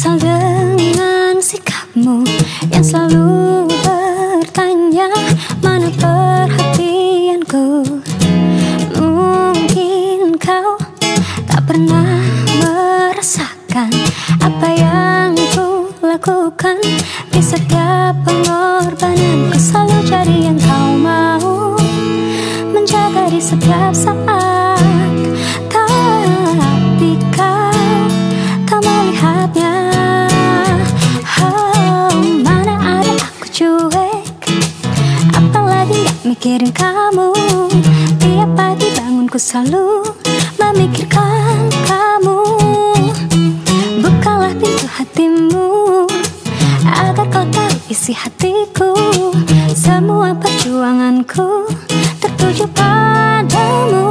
Kesal dengan sikapmu yang selalu bertanya Mana perhatianku? Mungkin kau tak pernah merasakan Apa yang ku lakukan. Di setiap pengorbanan Ku selalu jadi yang kau mau. Menjaga di setiap saat kamu. Tiap pagi bangun ku selalu Memikirkan kamu. Bukalah pintu hatimu Agar kau tahu isi hatiku. Semua perjuanganku Tertuju padamu.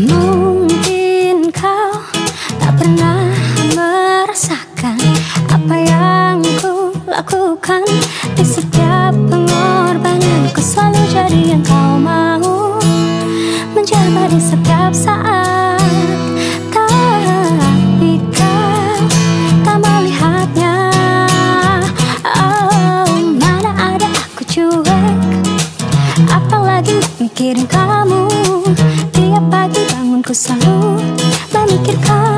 Mungkin kau tak pernah jadi yang kau mau Menjaga di setiap saat. Tapi kau tak melihatnya Oh, mana ada aku cuek? Apalagi mikirin kamu. Tiap pagi bangun ku selalu Memikirkan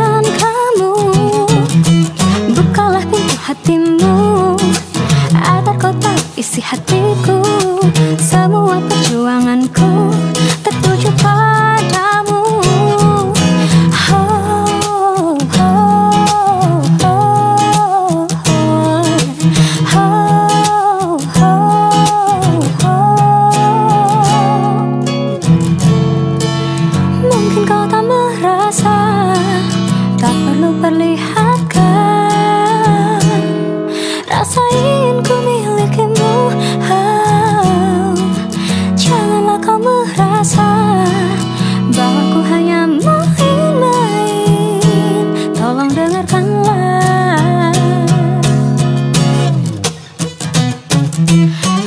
merasa Bahwa ku hanya main-main. Tolong dengarkanlah.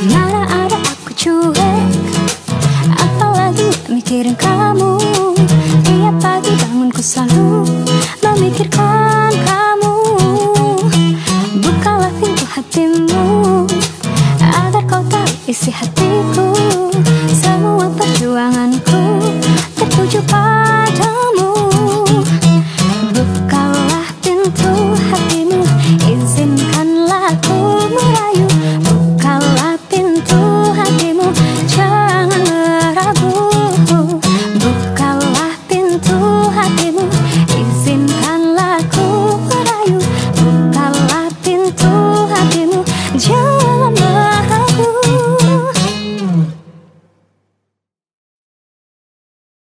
Mana ada aku cuek Apalagi mikirin kamu. Tiap pagi bangun ku selalu Memikirkan kamu. Bukalah pintu hatimu Agar kau tahu isi hatiku Aku tertuju padamu.